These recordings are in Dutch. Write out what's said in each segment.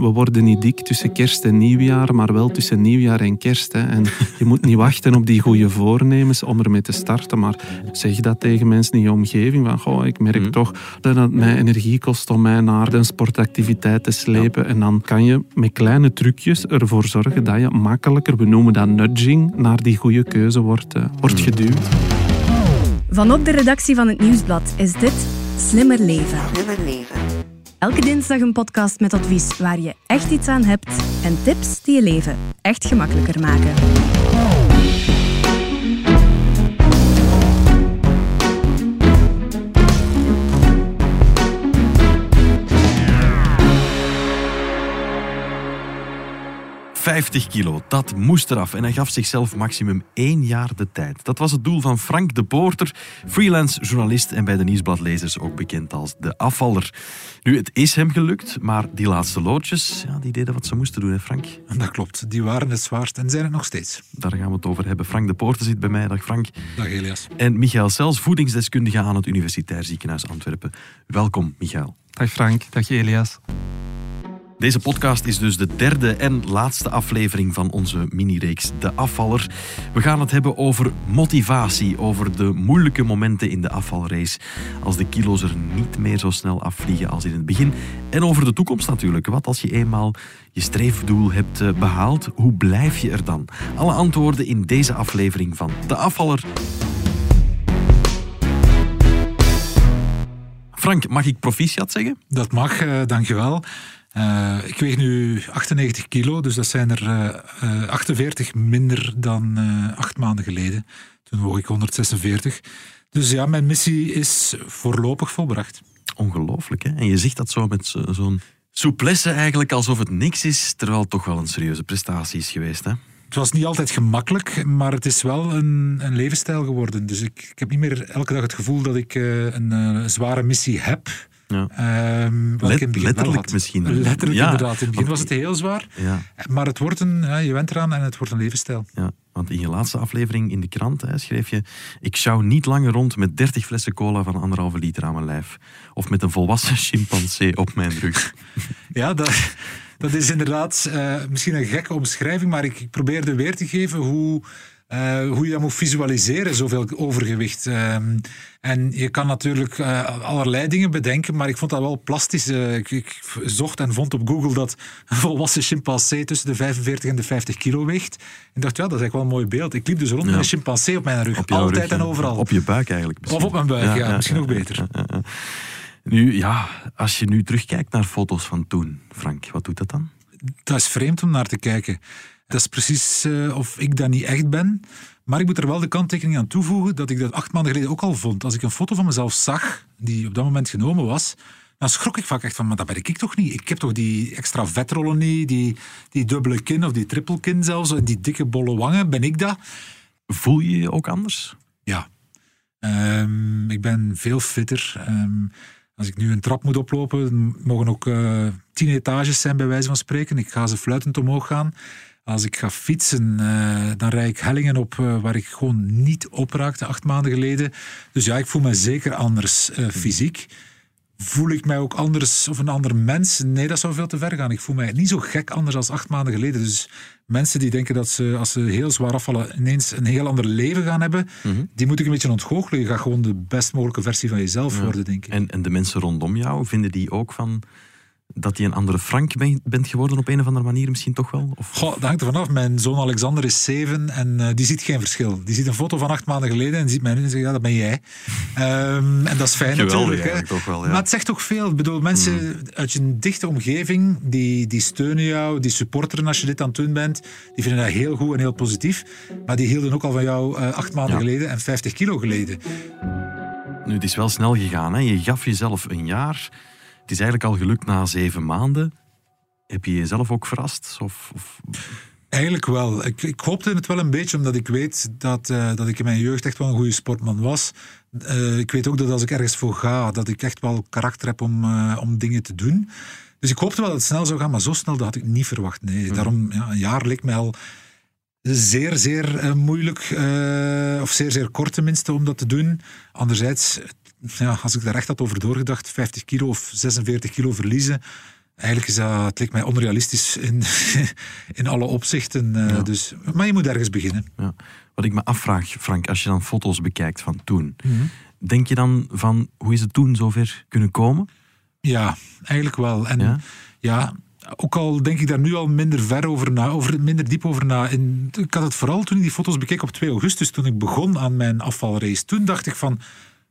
we worden niet dik tussen kerst en nieuwjaar, maar wel tussen nieuwjaar en kerst. Hè. En je moet niet wachten op die goede voornemens om ermee te starten. Maar zeg dat tegen mensen in je omgeving. Van, goh, ik merk Mhm. toch dat het mij energie kost om mij naar een sportactiviteit te slepen. En dan kan je met kleine trucjes ervoor zorgen dat je makkelijker, we noemen dat nudging, naar die goede keuze wordt, eh, wordt Mhm. geduwd. Vanop de redactie van het Nieuwsblad is dit Slimmer Leven. Slimmer leven. Elke dinsdag een podcast met advies waar je echt iets aan hebt en tips die je leven echt gemakkelijker maken. ...50 kilo, dat moest eraf. En hij gaf zichzelf maximum één jaar de tijd. Dat was het doel van Frank de Poorter, freelance journalist... en bij de Nieuwsbladlezers ook bekend als de afvaller. Nu, het is hem gelukt, maar die laatste loodjes... Ja, die deden wat ze moesten doen, hè Frank? Dat klopt, die waren het zwaarst en zijn het nog steeds. Daar gaan we het over hebben. Frank de Poorter zit bij mij. Dag Frank. Dag Elias. En Michael Sels, voedingsdeskundige aan het Universitair Ziekenhuis Antwerpen. Welkom, Michael. Dag Frank, dag Elias. Deze podcast is dus de derde en laatste aflevering van onze mini-reeks De Afvaller. We gaan het hebben over motivatie, over de moeilijke momenten in de afvalrace. Als de kilo's er niet meer zo snel afvliegen als in het begin. En over de toekomst natuurlijk. Wat als je eenmaal je streefdoel hebt eh, behaald, hoe blijf je er dan? Alle antwoorden in deze aflevering van De Afvaller. Frank, mag ik proficiat zeggen? Dat mag, eh, dankjewel. Eh ik weeg nu 98 kilo, dus dat zijn er eh, eh, 48 minder dan eh, acht maanden geleden. Toen woog ik 146. Dus ja, mijn missie is voorlopig volbracht. Ongelooflijk, hè? En je zegt dat zo met zo- zo'n souplesse eigenlijk, alsof het niks is, terwijl het toch wel een serieuze prestatie is geweest, hè? Het was niet altijd gemakkelijk, maar het is wel een, een levensstijl geworden. Dus ik, ik heb niet meer elke dag het gevoel dat ik eh, een eh, zware missie heb. Ja. Ehm, Let- letterlijk misschien. Letterlijk Ja, inderdaad. In het begin was het heel zwaar. Ja, Maar het wordt een, je went eraan en het wordt een levensstijl. ja. Want in je laatste aflevering in de krant hè, schreef je... Ik sjouw niet langer rond met 30 flessen cola van anderhalve liter aan mijn lijf. Of met een volwassen chimpansee op mijn rug. Ja, dat, dat is inderdaad eh, misschien een gekke omschrijving, maar ik, ik probeerde weer te geven hoe, eh, hoe je dat moet visualiseren, zoveel overgewicht. Ehm, en je kan natuurlijk eh, allerlei dingen bedenken, maar ik vond dat wel plastisch. Eh, ik, ik zocht en vond op Google dat een volwassen chimpansee tussen de 45 en de 50 kilo weegt. Ik dacht, ja, dat is eigenlijk wel een mooi beeld. Ik liep dus rond Ja. met een chimpansee op mijn rug, Op altijd rug, en overal. Op je buik eigenlijk. misschien. Of op mijn buik, ja, misschien nog beter. Nu, ja, als je nu terugkijkt naar foto's van toen, Frank, wat doet dat dan? dat is vreemd om naar te kijken. Dat is precies eh, of ik dat niet echt ben. Maar ik moet er wel de kanttekening aan toevoegen dat ik dat acht maanden geleden ook al vond. Als ik een foto van mezelf zag, die op dat moment genomen was, dan schrok ik vaak echt van, maar dat ben ik toch niet. Ik heb toch die extra vetrollen niet, die, die dubbele kin of die triple kin zelfs, en die dikke bolle wangen. Ben ik dat? Voel je je ook anders? Ja. Ehm, ik ben veel fitter. Ehm, als ik nu een trap moet oplopen, mogen ook eh, tien etages zijn bij wijze van spreken. Ik ga ze fluitend omhoog gaan. Als ik ga fietsen, eh, dan rijd ik hellingen op eh, waar ik gewoon niet op raakte acht maanden geleden. Dus ja, ik voel me zeker anders eh, fysiek. Voel ik mij ook anders of een ander mens? Nee, dat zou veel te ver gaan. Ik voel mij niet zo gek anders dan acht maanden geleden. Dus mensen die denken dat ze, als ze heel zwaar afvallen, ineens een heel ander leven gaan hebben, die moet ik een beetje ontgoochelen. Je gaat gewoon de best mogelijke versie van jezelf worden, denk ik. En, en de mensen rondom jou, vinden die ook van dat je een andere Frank ben- bent geworden op een of andere manier misschien toch wel? Of, Goh, dat hangt er vanaf. Mijn zoon Alexander is zeven en eh, die ziet geen verschil. Die ziet een foto van acht maanden geleden en ziet mij nu en zegt, ja, dat ben jij. Ehm, en dat is fijn Geweldig natuurlijk. Hè. wel, ja. Maar het zegt toch veel. Ik bedoel, mensen uit je dichte omgeving, die, die steunen jou, die supporteren als je dit aan het doen bent. Die vinden dat heel goed en heel positief. Maar die hielden ook al van jou eh, acht maanden Ja. geleden en 50 kilo geleden. Nu, het is wel snel gegaan. Hè? Je gaf jezelf een jaar. Het is eigenlijk al gelukt na zeven maanden. Heb je jezelf ook verrast? Of, of... Eigenlijk wel. Ik, ik hoopte het wel een beetje, omdat ik weet dat, eh, dat ik in mijn jeugd echt wel een goede sportman was. Eh, ik weet ook dat als ik ergens voor ga, dat ik echt wel karakter heb om, eh, om dingen te doen. Dus ik hoopte wel dat het snel zou gaan, maar zo snel dat had ik niet verwacht. Nee, daarom, ja, een jaar leek mij al zeer, zeer moeilijk, of zeer, zeer kort tenminste, om dat te doen. Anderzijds, ja, als ik daar echt had over doorgedacht, 50 kilo of 46 kilo verliezen, eigenlijk is dat, het lijkt mij onrealistisch in, in alle opzichten. Uh, dus, maar je moet ergens beginnen. Ja. Wat ik me afvraag, Frank, als je dan foto's bekijkt van toen, mhm. denk je dan van hoe is het toen zover kunnen komen? Ja, eigenlijk wel. En ja? ook al denk ik daar nu al minder ver over na, over, minder diep over na. En ik had het vooral toen ik die foto's bekeek op 2 augustus, toen ik begon aan mijn afvalrace. Toen dacht ik van,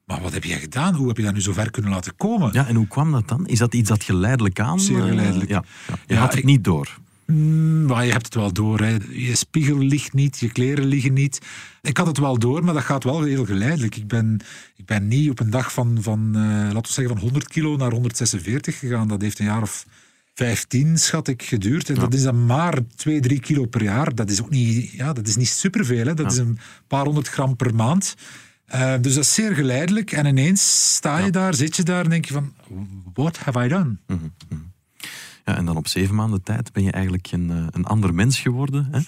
maar wat heb jij gedaan? Hoe heb je dat nu zo ver kunnen laten komen? Ja, en hoe kwam dat dan? Is dat iets dat geleidelijk aan? Zeer geleidelijk. ja, ja. Je had het niet door. Mm, maar je hebt het wel door. Hè. Je spiegel ligt niet, je kleren liggen niet. Ik had het wel door, maar dat gaat wel heel geleidelijk. Ik ben, ik ben niet op een dag van, van uh, laten we zeggen, van 100 kilo naar 146 gegaan. Dat heeft een jaar of 15, schat ik, geduurd. En dat is dan maar 2, 3 kilo per jaar. Dat is ook niet, ja, dat is niet superveel. Hè. Dat is een paar honderd gram per maand. Uh, dus dat is zeer geleidelijk. En ineens sta je daar, zit je daar en denk je van... What have I done? Mm -hmm. Ja, en dan op zeven maanden tijd ben je eigenlijk een, eh, een ander mens geworden. Hè?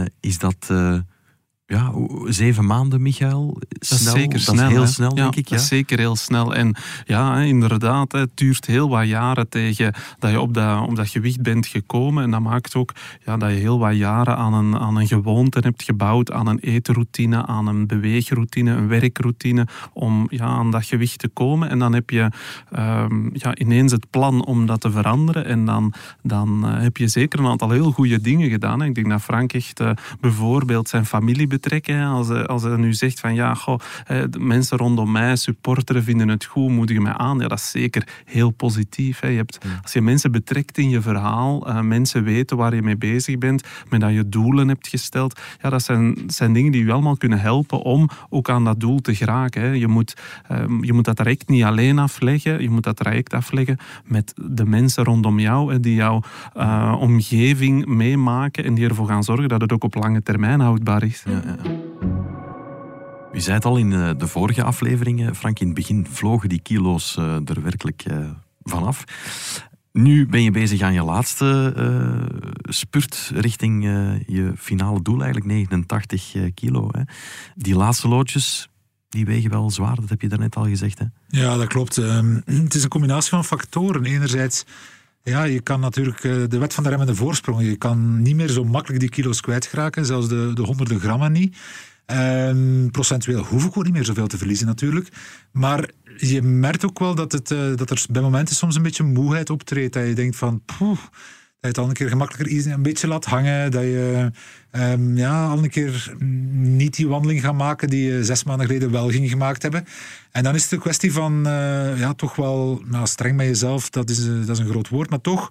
Uh, is dat... Uh, ja, zeven maanden, Michael. Snel, dat is zeker dat snel. heel snel, denk ik. Ja. Dat is zeker heel snel. En ja, inderdaad, het duurt heel wat jaren tegen dat je op dat, op dat gewicht bent gekomen. En dat maakt ook ja, dat je heel wat jaren aan een, aan een gewoonte hebt gebouwd, aan een eetroutine, aan een beweegroutine, een werkroutine, om ja, aan dat gewicht te komen. En dan heb je um, ja, ineens het plan om dat te veranderen. En dan, dan uh, heb je zeker een aantal heel goede dingen gedaan. Ik denk dat Frank echt uh, bijvoorbeeld zijn familie betrekken. Als, als hij nu zegt van ja, goh, de mensen rondom mij, supporteren, vinden het goed, moedigen mij aan. Ja, dat is zeker heel positief. Je hebt, als je mensen betrekt in je verhaal, uh, mensen weten waar je mee bezig bent, met dat je doelen hebt gesteld, ja, dat zijn, zijn dingen die je allemaal kunnen helpen om ook aan dat doel te geraken. Hè. Je, moet, um, je moet dat traject niet alleen afleggen, je moet dat traject afleggen met de mensen rondom jou, hè, die jouw uh, omgeving meemaken en die ervoor gaan zorgen dat het ook op lange termijn houdbaar is. Ja. U zei het al in eh, de vorige afleveringen, Frank, in het begin vlogen die kilo's eh, er werkelijk eh, vanaf. Nu ben je bezig aan je laatste spurt richting je finale doel, eigenlijk 89 kilo. Hè. Die laatste loodjes, die wegen wel zwaar, dat heb je daarnet al gezegd. Hè? Ja, dat klopt. Um, het is een combinatie van factoren. Enerzijds, ja, je kan natuurlijk de wet van de remmende voorsprong. Je kan niet meer zo makkelijk die kilo's kwijtraken, zelfs de, de honderden grammen niet. Procentueel hoef ik ook niet meer zoveel te verliezen natuurlijk. Maar je merkt ook wel dat, het, uh, dat er bij momenten soms een beetje moeheid optreedt. Dat je denkt van, poeh, je het al een keer gemakkelijker een beetje laat hangen. Dat je um, ja, al een keer niet die wandeling gaat maken die je zes maanden geleden wel ging gemaakt hebben. En dan is het een kwestie van, uh, ja, toch wel nou, streng met jezelf. Dat is, uh, dat is een groot woord, maar toch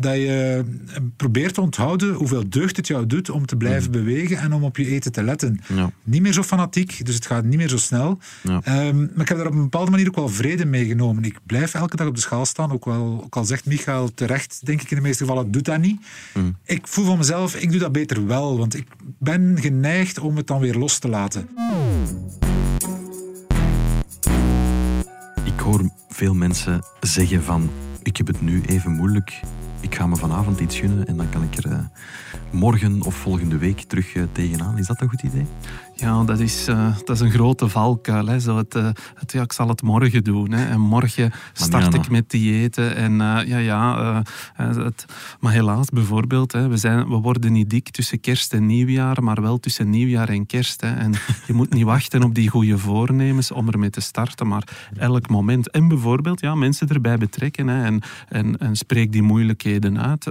dat je eh, probeert te onthouden hoeveel deugd het jou doet om te blijven mhm. bewegen en om op je eten te letten. Ja. Niet meer zo fanatiek, dus het gaat niet meer zo snel. Ja. Um, maar ik heb daar op een bepaalde manier ook wel vrede mee genomen. Ik blijf elke dag op de schaal staan, ook, wel, ook al zegt Michael terecht, denk ik in de meeste gevallen, doet dat niet. Mm. Ik voel van mezelf, ik doe dat beter wel, want ik ben geneigd om het dan weer los te laten. Ik hoor veel mensen zeggen van, ik heb het nu even moeilijk ik ga me vanavond iets gunnen en dan kan ik er uh, morgen of volgende week terug uh, tegenaan. Is dat een goed idee? Ja, dat is, uh, dat is een grote valkuil. Hè. Zo het, het, ja, ik zal het morgen doen. Hè. En morgen start ik met diëten. En ja, ja. Het, maar helaas, bijvoorbeeld, hè, we, zijn, we worden niet dik tussen kerst en nieuwjaar, maar wel tussen nieuwjaar en kerst. Hè. En je moet niet wachten op die goede voornemens om ermee te starten, maar elk moment. En bijvoorbeeld, ja, mensen erbij betrekken. Hè, en, en, en spreek die moeilijkheden uit.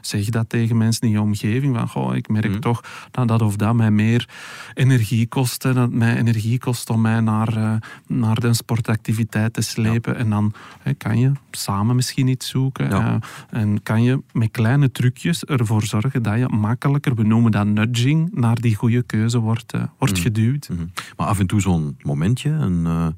zeg dat tegen mensen in je omgeving. Van, goh, ik merk mm. toch dat dat of dat mij meer energie kost. dat mij energie kost om mij naar, uh, naar de sportactiviteit te slepen. En dan kan je samen misschien iets zoeken. Ja. Uh, en kan je met kleine trucjes ervoor zorgen dat je makkelijker, we noemen dat nudging, naar die goede keuze wordt, wordt mm. geduwd. Mm -hmm. Maar af en toe zo'n momentje, een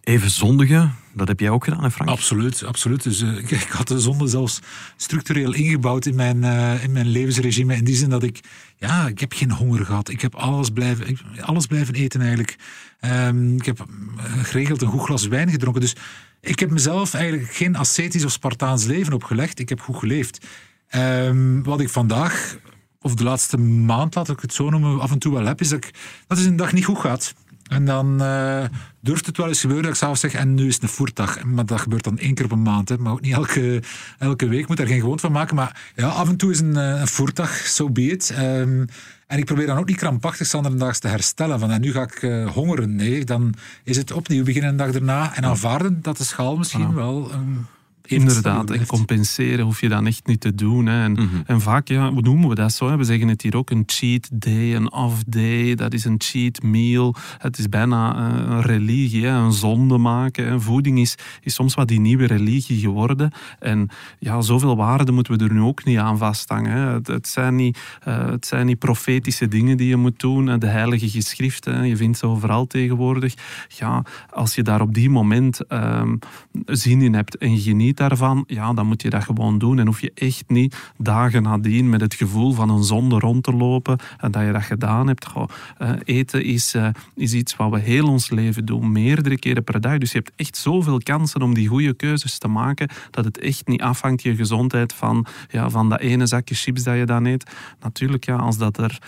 even zondigen, dat heb jij ook gedaan, Frank? Absoluut, absoluut. Dus, uh, ik, had de zonde zelfs structureel ingebouwd in mijn, uh, in mijn levensregime. In die zin dat ik, ja, ik heb geen honger gehad. Ik heb alles blijven, alles blijven eten eigenlijk. Um, ik heb eh, geregeld een goed glas wijn gedronken. Dus ik heb mezelf eigenlijk geen ascetisch of Spartaans leven opgelegd. Ik heb goed geleefd. Um, wat ik vandaag, of de laatste maand, laat ik het zo noemen, af en toe wel heb, is dat, ik, dat het een dag niet goed gaat En dan uh, durft het wel eens gebeuren dat ik s'avonds zeg, en nu is het een voertag. Maar dat gebeurt dan één keer op een maand. Hè. Maar ook niet elke, elke week. moet er geen gewoonte van maken. Maar ja, af en toe is een, een voertag, zo so be it. Um, en ik probeer dan ook niet krampachtig standaardaags te herstellen. Van en nu ga ik uh, hongeren. Nee, dan is het opnieuw beginnen een dag daarna. En aanvaarden dat de schaal misschien wel... Um, Inderdaad, en compenseren hoef je dan echt niet te doen. Hè. En, mm -hmm. en, vaak, ja, hoe noemen we dat zo? We zeggen het hier ook, een cheat day, een off day, dat is een cheat meal. Het is bijna uh, een religie, hè. een zonde maken. Hè. Voeding is, is soms wat die nieuwe religie geworden. En ja, zoveel waarde moeten we er nu ook niet aan vasthangen. Hè. Het, het, zijn niet, uh, het zijn niet profetische dingen die je moet doen. De heilige geschriften, je vindt ze overal tegenwoordig. Ja, als je daar op die moment uh, zin in hebt en geniet daarvan, ja, dan moet je dat gewoon doen. En hoef je echt niet dagen nadien met het gevoel van een zonde rond te lopen en dat je dat gedaan hebt. Uh, eten is, uh, is iets wat we heel ons leven doen, meerdere keren per dag. Dus je hebt echt zoveel kansen om die goede keuzes te maken, dat het echt niet afhangt je gezondheid van, ja, van dat ene zakje chips dat je dan eet. Natuurlijk, ja, als dat, er,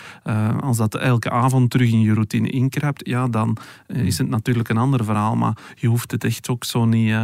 als dat elke avond terug in je routine inkruipt, ja, dan is het natuurlijk een ander verhaal. Maar je hoeft het echt ook zo niet,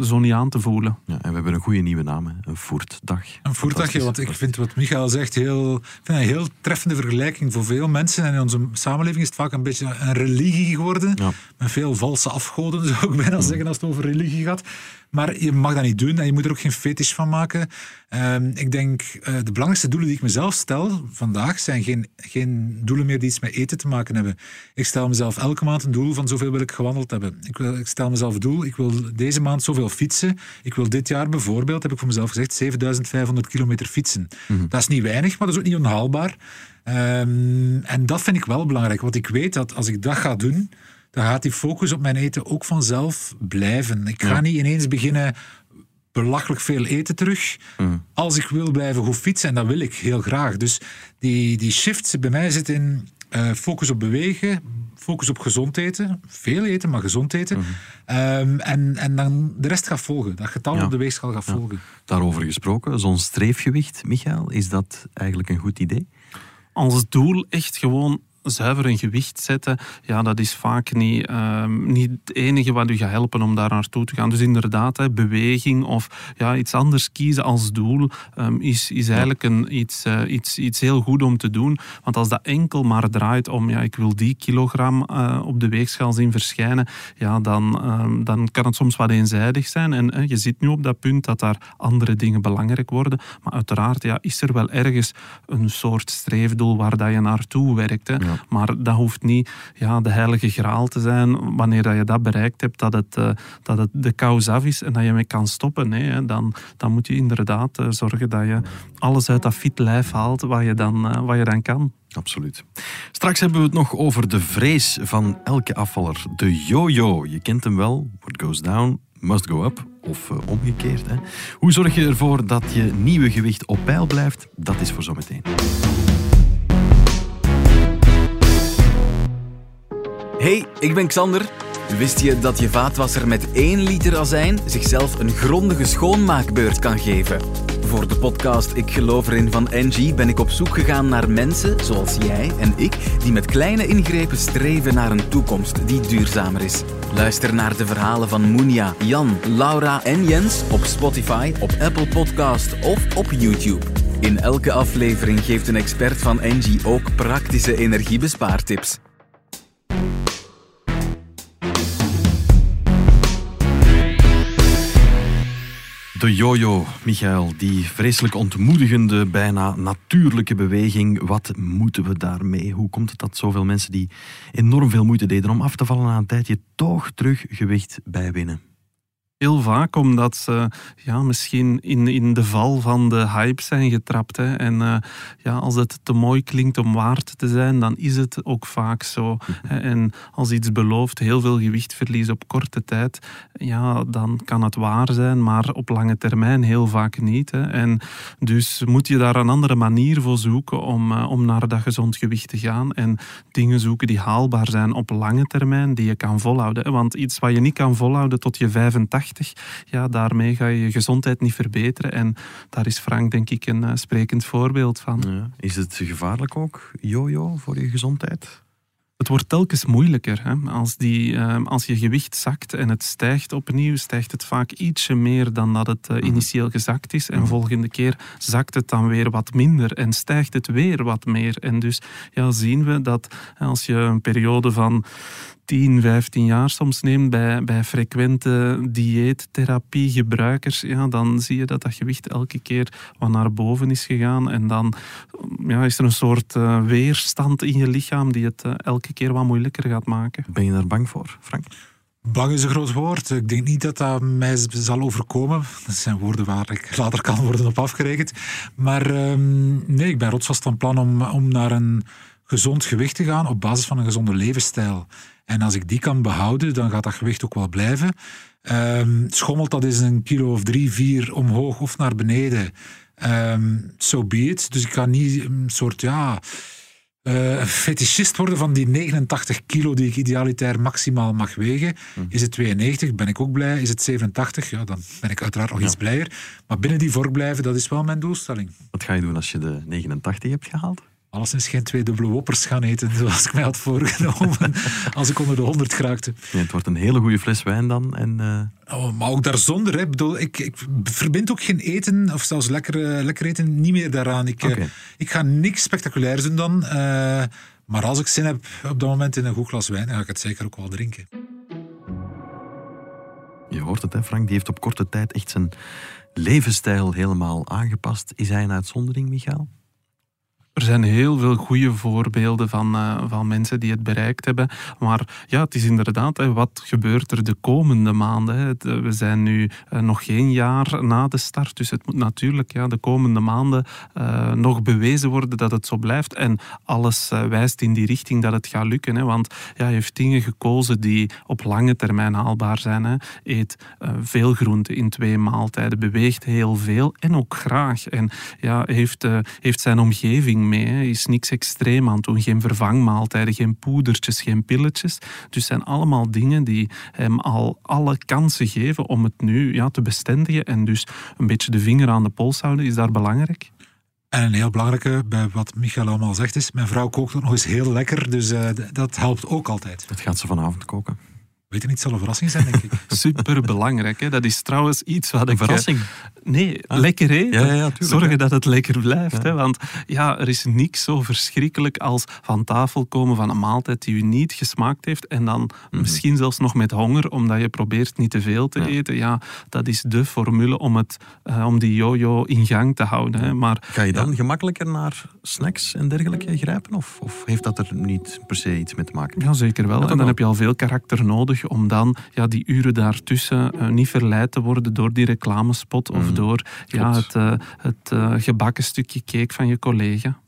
zo niet aan te voelen. Ja, en we hebben een goede nieuwe naam, hè? een voertdag. Een voertdagje, want ik vind wat Michael zegt heel, vind een heel treffende vergelijking voor veel mensen. En in onze samenleving is het vaak een beetje een religie geworden. Ja. Met veel valse afgoden, zou ik bijna zeggen, als het over religie gaat. Maar je mag dat niet doen en je moet er ook geen fetish van maken. Uh, ik denk, uh, de belangrijkste doelen die ik mezelf stel vandaag zijn geen, geen doelen meer die iets met eten te maken hebben. Ik stel mezelf elke maand een doel van zoveel wil ik gewandeld hebben. Ik, wil, ik stel mezelf een doel, ik wil deze maand zoveel fietsen. Ik wil dit jaar bijvoorbeeld, heb ik voor mezelf gezegd, 7500 kilometer fietsen. Mm -hmm. Dat is niet weinig, maar dat is ook niet onhaalbaar. Um, en dat vind ik wel belangrijk, want ik weet dat als ik dat ga doen dan gaat die focus op mijn eten ook vanzelf blijven. Ik ga ja. niet ineens beginnen belachelijk veel eten terug. Mm. Als ik wil blijven goed fietsen, en dat wil ik heel graag. Dus die, die shift bij mij zit in uh, focus op bewegen, focus op gezond eten. Veel eten, maar gezond eten. Mm -hmm. um, en, en dan de rest gaat volgen. Dat getal ja. op de weegschaal gaat ja. volgen. Daarover gesproken, zo'n streefgewicht, Michael, is dat eigenlijk een goed idee? Als doel echt gewoon zuiver een gewicht zetten, ja, dat is vaak niet, uh, niet het enige wat u gaat helpen om daar naartoe te gaan. Dus inderdaad, hè, beweging of ja, iets anders kiezen als doel um, is, is eigenlijk een, iets, uh, iets, iets heel goed om te doen. Want als dat enkel maar draait om, ja, ik wil die kilogram uh, op de weegschaal zien verschijnen, ja, dan, um, dan kan het soms wat eenzijdig zijn. En je zit nu op dat punt dat daar andere dingen belangrijk worden. Maar uiteraard ja, is er wel ergens een soort streefdoel waar dat je naartoe werkt. Hè. Ja. Maar dat hoeft niet ja, de heilige graal te zijn. Wanneer dat je dat bereikt hebt, dat het, uh, dat het de kous af is en dat je mee kan stoppen. Nee, dan, dan moet je inderdaad uh, zorgen dat je alles uit dat fit lijf haalt wat je dan, uh, wat je dan kan. Absoluut. Straks hebben we het nog over de vrees van elke afvaller. De yo-yo. Je kent hem wel. What goes down, must go up. Of omgekeerd. Hè. Hoe zorg je ervoor dat je nieuwe gewicht op peil blijft? Dat is voor zometeen. Hey, ik ben Xander. Wist je dat je vaatwasser met 1 liter azijn zichzelf een grondige schoonmaakbeurt kan geven? Voor de podcast Ik geloof erin van Engie ben ik op zoek gegaan naar mensen zoals jij en ik die met kleine ingrepen streven naar een toekomst die duurzamer is. Luister naar de verhalen van Moenia, Jan, Laura en Jens op Spotify, op Apple Podcast of op YouTube. In elke aflevering geeft een expert van Engie ook praktische energiebespaartips. Jojo, Michael, die vreselijk ontmoedigende, bijna natuurlijke beweging. Wat moeten we daarmee? Hoe komt het dat zoveel mensen die enorm veel moeite deden om af te vallen na een tijdje toch terug gewicht bijwinnen? Heel vaak omdat ze ja, misschien in, in de val van de hype zijn getrapt. Hè. En uh, ja, als het te mooi klinkt om waar te zijn, dan is het ook vaak zo. Hè. En als iets belooft heel veel gewicht verliezen op korte tijd, ja, dan kan het waar zijn, maar op lange termijn heel vaak niet. Hè. En dus moet je daar een andere manier voor zoeken om, uh, om naar dat gezond gewicht te gaan. En dingen zoeken die haalbaar zijn op lange termijn, die je kan volhouden. Want iets wat je niet kan volhouden tot je 85 ja, daarmee ga je je gezondheid niet verbeteren. En daar is Frank denk ik een uh, sprekend voorbeeld van. Ja. Is het gevaarlijk ook, jojo, voor je gezondheid? Het wordt telkens moeilijker. Hè? Als, die, uh, als je gewicht zakt en het stijgt opnieuw, stijgt het vaak ietsje meer dan dat het uh, initieel gezakt is. En volgende keer zakt het dan weer wat minder en stijgt het weer wat meer. En dus ja, zien we dat als je een periode van 10, 15 jaar soms neemt bij, bij frequente dieettherapiegebruikers, ja, dan zie je dat dat gewicht elke keer wat naar boven is gegaan. En dan ja, is er een soort uh, weerstand in je lichaam die het uh, elke keer wat moeilijker gaat maken. Ben je daar bang voor, Frank? Bang is een groot woord. Ik denk niet dat dat mij zal overkomen. Dat zijn woorden waar ik later kan worden op afgerekend. Maar um, nee, ik ben rotsvast van plan om, om naar een gezond gewicht te gaan op basis van een gezonde levensstijl. En als ik die kan behouden, dan gaat dat gewicht ook wel blijven. Um, schommelt dat eens een kilo of drie, vier omhoog of naar beneden. Um, so be it. Dus ik ga niet een soort, ja, uh, fetischist worden van die 89 kilo die ik idealitair maximaal mag wegen. Hm. Is het 92, ben ik ook blij. Is het 87, ja, dan ben ik uiteraard nog iets blijer. Maar binnen die vork blijven, dat is wel mijn doelstelling. Wat ga je doen als je de 89 hebt gehaald? Alleszins geen twee dubbele woppers gaan eten, zoals ik mij had voorgenomen als ik onder de 100 geraakte. Ja, het wordt een hele goede fles wijn dan. En, uh... oh, maar ook daar zonder. Hè. Ik, bedoel, ik, ik verbind ook geen eten, of zelfs lekker, lekker eten, niet meer daaraan. Ik, okay. uh, ik ga niks spectaculairs doen dan. maar als ik zin heb op dat moment in een goed glas wijn, dan ga ik het zeker ook wel drinken. Je hoort het, hè, Frank. Die heeft op korte tijd echt zijn levensstijl helemaal aangepast. Is hij een uitzondering, Michael? Er zijn heel veel goede voorbeelden van, uh, van mensen die het bereikt hebben. Maar ja, het is inderdaad, wat gebeurt er de komende maanden? Het, we zijn nu uh, nog geen jaar na de start, dus het moet natuurlijk ja, de komende maanden nog bewezen worden dat het zo blijft. En alles wijst in die richting dat het gaat lukken. Hè? Want ja, hij heeft dingen gekozen die op lange termijn haalbaar zijn. Hè? Eet veel groenten in twee maaltijden, beweegt heel veel en ook graag. En ja, heeft, heeft zijn omgeving mee. Hè. Is niks extreem aan het doen. Geen vervangmaaltijden, geen poedertjes, geen pilletjes. Dus zijn allemaal dingen die hem al alle kansen geven om het nu ja, te bestendigen. En dus een beetje de vinger aan de pols houden, is daar belangrijk. En een heel belangrijke, bij wat Michael allemaal zegt, is: mijn vrouw kookt ook nog eens heel lekker. Dus uh, dat helpt ook altijd. Dat gaat ze vanavond koken. Weet je niet, het zal een verrassing zijn, denk ik. Super belangrijk. Hè? Dat is trouwens iets wat een ik. verrassing. Nee, ah. lekker eten. Ja, ja, Zorgen dat het lekker blijft. Hè? Want ja, er is niks zo verschrikkelijk als van tafel komen van een maaltijd die u niet gesmaakt heeft. En dan Mhm. misschien zelfs nog met honger, omdat je probeert niet te veel te eten. Ja, dat is de formule om, het, eh, om die yo-yo in gang te houden. Hè? Maar Ga je dan gemakkelijker naar snacks en dergelijke grijpen? Of, of heeft dat er niet per se iets mee te maken? Ja, zeker wel. en dan wel. heb je al veel karakter nodig om dan ja, die uren daartussen eh, niet verleid te worden door die reclamespot of. Door ja, het, eh, het eh, gebakken stukje cake van je collega.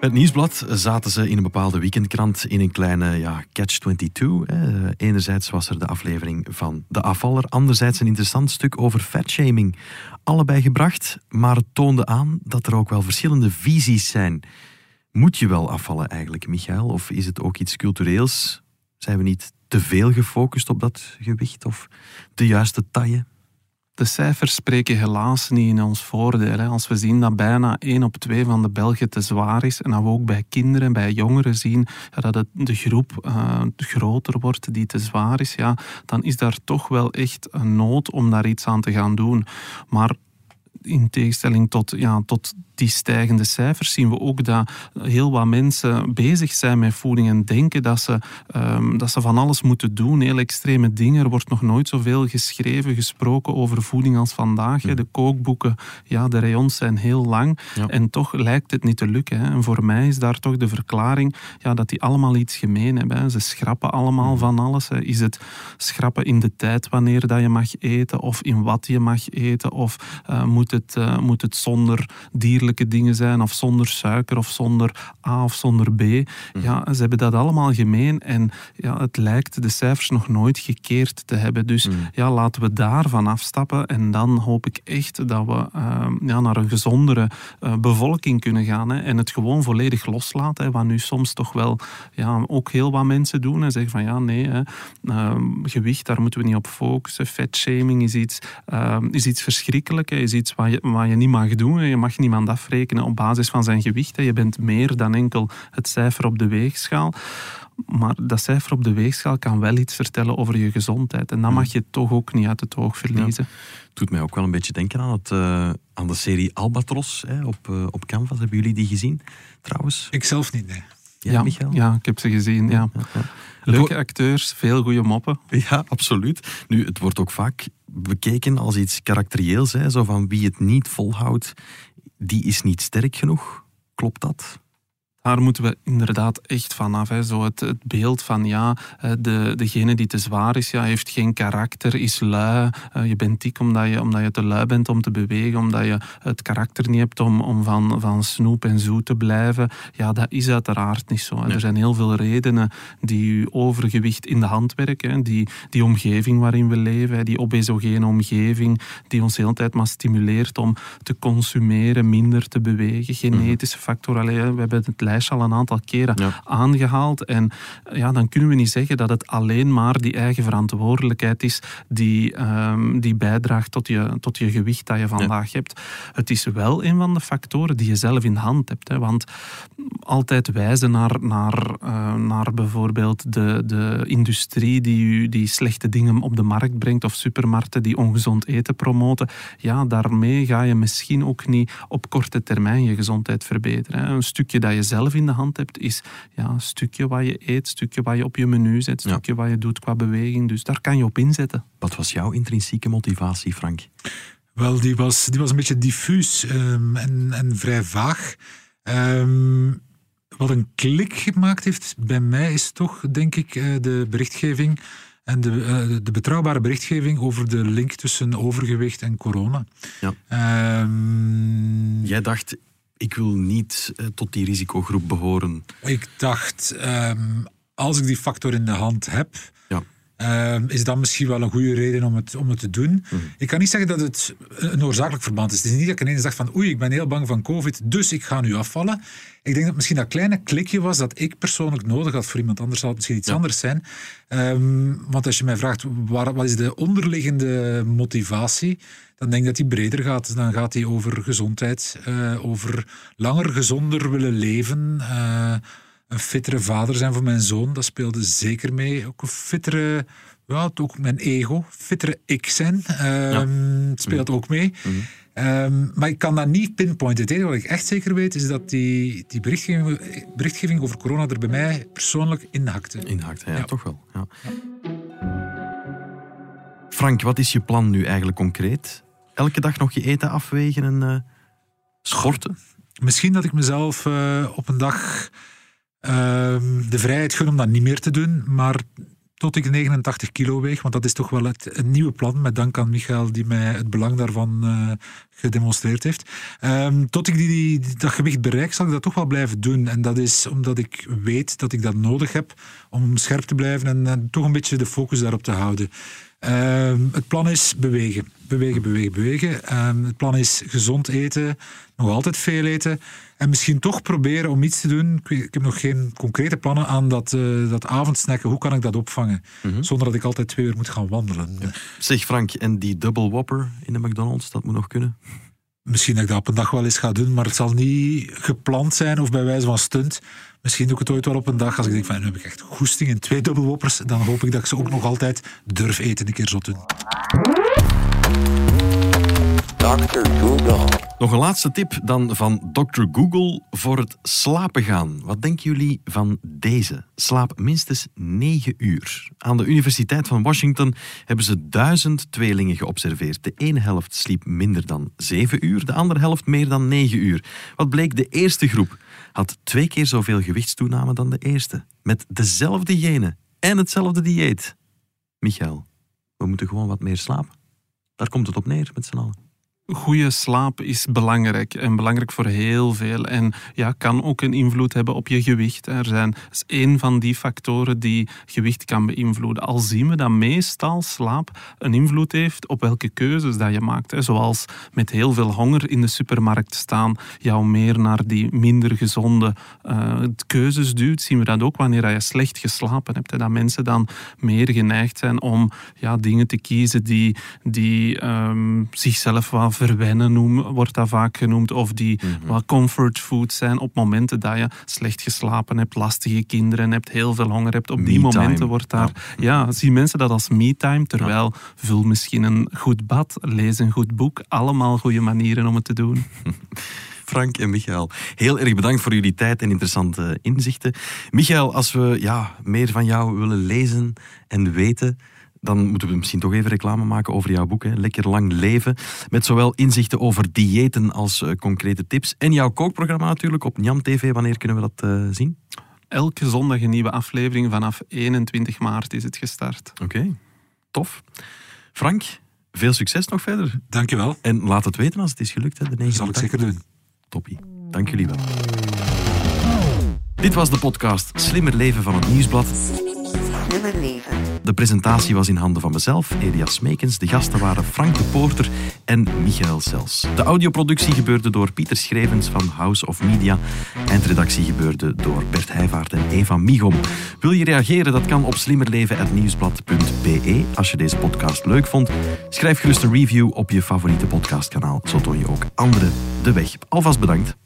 Bij het Nieuwsblad zaten ze in een bepaalde weekendkrant in een kleine ja, catch-22. hè. Enerzijds was er de aflevering van De Afvaller, anderzijds een interessant stuk over fatshaming. Allebei gebracht, maar het toonde aan dat er ook wel verschillende visies zijn. Moet je wel afvallen eigenlijk, Michael? Of is het ook iets cultureels? Zijn we niet te veel gefocust op dat gewicht of de juiste taille? De cijfers spreken helaas niet in ons voordeel. Hè. Als we zien dat bijna 1 op 2 van de Belgen te zwaar is en dat we ook bij kinderen en bij jongeren zien dat het, de groep eh, groter wordt die te zwaar is, ja, dan is daar toch wel echt een nood om daar iets aan te gaan doen. Maar in tegenstelling tot, ja, tot die stijgende cijfers zien we ook dat heel wat mensen bezig zijn met voeding en denken dat ze, ehm, dat ze van alles moeten doen. Heel extreme dingen. Er wordt nog nooit zoveel geschreven, gesproken over voeding als vandaag. De kookboeken, ja, de rayons zijn heel lang. Ja. En toch lijkt het niet te lukken. En voor mij is daar toch de verklaring ja, dat die allemaal iets gemeen hebben. Hè. Ze schrappen allemaal van alles. Hè. Is het schrappen in de tijd wanneer dat je mag eten, of in wat je mag eten, of eh, moet het, uh, moet het zonder dierlijke dingen zijn, of zonder suiker, of zonder A of zonder B. Mhm. Ja, ze hebben dat allemaal gemeen en ja, het lijkt de cijfers nog nooit gekeerd te hebben. Dus mhm. ja, laten we daarvan afstappen en dan hoop ik echt dat we uh, ja, naar een gezondere uh, bevolking kunnen gaan hè, en het gewoon volledig loslaten, hè, wat nu soms toch wel ja, ook heel wat mensen doen en zeggen van ja, nee, hè, ehm, gewicht, daar moeten we niet op focussen. Fatshaming is iets, ehm, is iets verschrikkelijks, is iets wat je, wat je niet mag doen. Je mag niemand afrekenen op basis van zijn gewicht. Hè. Je bent meer dan enkel het cijfer op de weegschaal. Maar dat cijfer op de weegschaal kan wel iets vertellen over je gezondheid. En dat mag je toch ook niet uit het oog verliezen. Ja. Doet mij ook wel een beetje denken aan, het, uh, aan de serie Albatros hè, op, uh, op Canvas. Hebben jullie die gezien, trouwens? Ik zelf niet, nee. Ja, ja, Michael? ja ik heb ze gezien. Ja. Leuke acteurs, veel goede moppen. Ja, absoluut. Nu, het wordt ook vaak bekeken als iets karakterieels. Hè, zo van wie het niet volhoudt, die is niet sterk genoeg. Klopt dat? Daar moeten we inderdaad echt vanaf. Hè. Zo het, het, beeld van ja, de, degene die te zwaar is, ja, heeft geen karakter, is lui. Eh, je bent dik omdat je, omdat je te lui bent om te bewegen, omdat je het karakter niet hebt om, om van, van snoep en zoet te blijven. Ja, dat is uiteraard niet zo. Er zijn heel veel redenen die je overgewicht in de hand werken. Die, die omgeving waarin we leven, die obesogene omgeving, die ons de hele tijd maar stimuleert om te consumeren, minder te bewegen. Genetische factoren. We hebben het al een aantal keren aangehaald. En ja, dan kunnen we niet zeggen dat het alleen maar die eigen verantwoordelijkheid is die, um, die bijdraagt tot je, tot je gewicht dat je vandaag hebt. Het is wel een van de factoren die je zelf in de hand hebt. Hè, want altijd wijzen naar, naar, uh, naar bijvoorbeeld de, de industrie die, die slechte dingen op de markt brengt of supermarkten die ongezond eten promoten. Ja, daarmee ga je misschien ook niet op korte termijn je gezondheid verbeteren. Hè. Een stukje dat je zelf in de hand hebt, is ja, een stukje wat je eet, een stukje wat je op je menu zet, een stukje wat je doet qua beweging. Dus daar kan je op inzetten. Wat was jouw intrinsieke motivatie, Frank? Wel, die was, die was een beetje diffuus um, en, en vrij vaag. Um, wat een klik gemaakt heeft bij mij is toch, denk ik, uh, de berichtgeving en de, uh, de, betrouwbare berichtgeving over de link tussen overgewicht en corona. Ja. Um, Jij dacht, ik wil niet uh, tot die risicogroep behoren. Ik dacht, um, als ik die factor in de hand heb, ja. Um, is dat misschien wel een goede reden om het, om het te doen. Mm. Ik kan niet zeggen dat het een oorzakelijk verband is. Het is niet dat ik ineens dacht van oei, ik ben heel bang van COVID, dus ik ga nu afvallen. Ik denk dat misschien dat kleine klikje was dat ik persoonlijk nodig had. Voor iemand anders zal het misschien iets ja. anders zijn. Um, want als je mij vraagt, waar, wat is de onderliggende motivatie? dan denk ik dat die breder gaat. Dan gaat hij over gezondheid, uh, over langer gezonder willen leven. Uh, een fittere vader zijn voor mijn zoon, dat speelde zeker mee. Ook een fittere, ja, ook mijn ego, fittere ik zijn, ja. speelt mm. ook mee. Mm. Um, maar ik kan dat niet pinpointen. Het enige wat ik echt zeker weet, is dat die, die berichtgeving, berichtgeving over corona er bij mij persoonlijk inhakte. Inhakte, ja, ja. toch wel. Ja. Frank, wat is je plan nu eigenlijk concreet? elke dag nog je eten afwegen en uh, schorten? Misschien dat ik mezelf uh, op een dag de vrijheid gun om dat niet meer te doen, maar tot ik 89 kilo weeg, want dat is toch wel het, nieuwe plan, met dank aan Michael die mij het belang daarvan uh, gedemonstreerd heeft. Um, tot ik die, dat gewicht bereik, zal ik dat toch wel blijven doen. En dat is omdat ik weet dat ik dat nodig heb om scherp te blijven en, en toch een beetje de focus daarop te houden. Uh, het plan is bewegen. Bewegen, bewegen, bewegen. Uh, het plan is gezond eten, nog altijd veel eten. En misschien toch proberen om iets te doen. Ik, heb nog geen concrete plannen aan dat, uh, dat avondsnacken. Hoe kan ik dat opvangen? Mm -hmm. Zonder dat ik altijd twee uur moet gaan wandelen. Ja. Zeg Frank, en die double whopper in de McDonald's, dat moet nog kunnen? Misschien dat ik dat op een dag wel eens ga doen, maar het zal niet gepland zijn of bij wijze van stunt. Misschien doe ik het ooit wel op een dag als ik denk van nu heb ik echt goesting in twee dubbelwoppers. Dan hoop ik dat ik ze ook nog altijd durf eten een keer zo doen. Dr. Google. Nog een laatste tip dan van Dr. Google voor het slapen gaan. Wat denken jullie van deze? Slaap minstens 9 uur. Aan de Universiteit van Washington hebben ze duizend tweelingen geobserveerd. De ene helft sliep minder dan 7 uur, de andere helft meer dan 9 uur. Wat bleek de eerste groep? had twee keer zoveel gewichtstoename dan de eerste. Met dezelfde genen en hetzelfde dieet. Michael, we moeten gewoon wat meer slapen. Daar komt het op neer met z'n allen. Goede slaap is belangrijk en belangrijk voor heel veel. En ja, kan ook een invloed hebben op je gewicht. Er zijn, is één van die factoren die gewicht kan beïnvloeden. Al zien we dat meestal slaap een invloed heeft op welke keuzes dat je maakt. Zoals met heel veel honger in de supermarkt staan, jou meer naar die minder gezonde uh, keuzes duwt. Zien we dat ook wanneer je slecht geslapen hebt. Dat mensen dan meer geneigd zijn om ja, dingen te kiezen die, die um, zichzelf verwennen noemen, wordt dat vaak genoemd. Of die mm wat comfort food zijn op momenten dat je slecht geslapen hebt, lastige kinderen hebt, heel veel honger hebt. Op die momenten wordt daar... Ja. ja, zien mensen dat als me-time. Terwijl vul misschien een goed bad, lees een goed boek. Allemaal goede manieren om het te doen. Frank en Michael. Heel erg bedankt voor jullie tijd en interessante inzichten. Michael, als we ja, meer van jou willen lezen en weten, dan moeten we misschien toch even reclame maken over jouw boek. Hè? Lekker lang leven. Met zowel inzichten over diëten als uh, concrete tips. En jouw kookprogramma natuurlijk op Njam TV. Wanneer kunnen we dat uh, zien? Elke zondag een nieuwe aflevering. Vanaf 21 maart is het gestart. Oké, tof. Frank, veel succes nog verder. Dankjewel. En laat het weten als het is gelukt. Hè, de dat zal ik zeker doen. Toppie. Dank jullie wel. Dit was de podcast Slimmer Leven van het Nieuwsblad. Slimmer Leven. De presentatie was in handen van mezelf, Elias Smekens. De gasten waren Frank de Poorter en Michael Sels. De audioproductie gebeurde door Pieter Schrevens van House of Media. Eindredactie gebeurde door Bert Heijvaart en Eva Migom. Wil je reageren? Dat kan op slimmerleven.nieuwsblad.be. Als je deze podcast leuk vond, schrijf gerust een review op je favoriete podcastkanaal. Zo toon je ook anderen de weg. Alvast bedankt.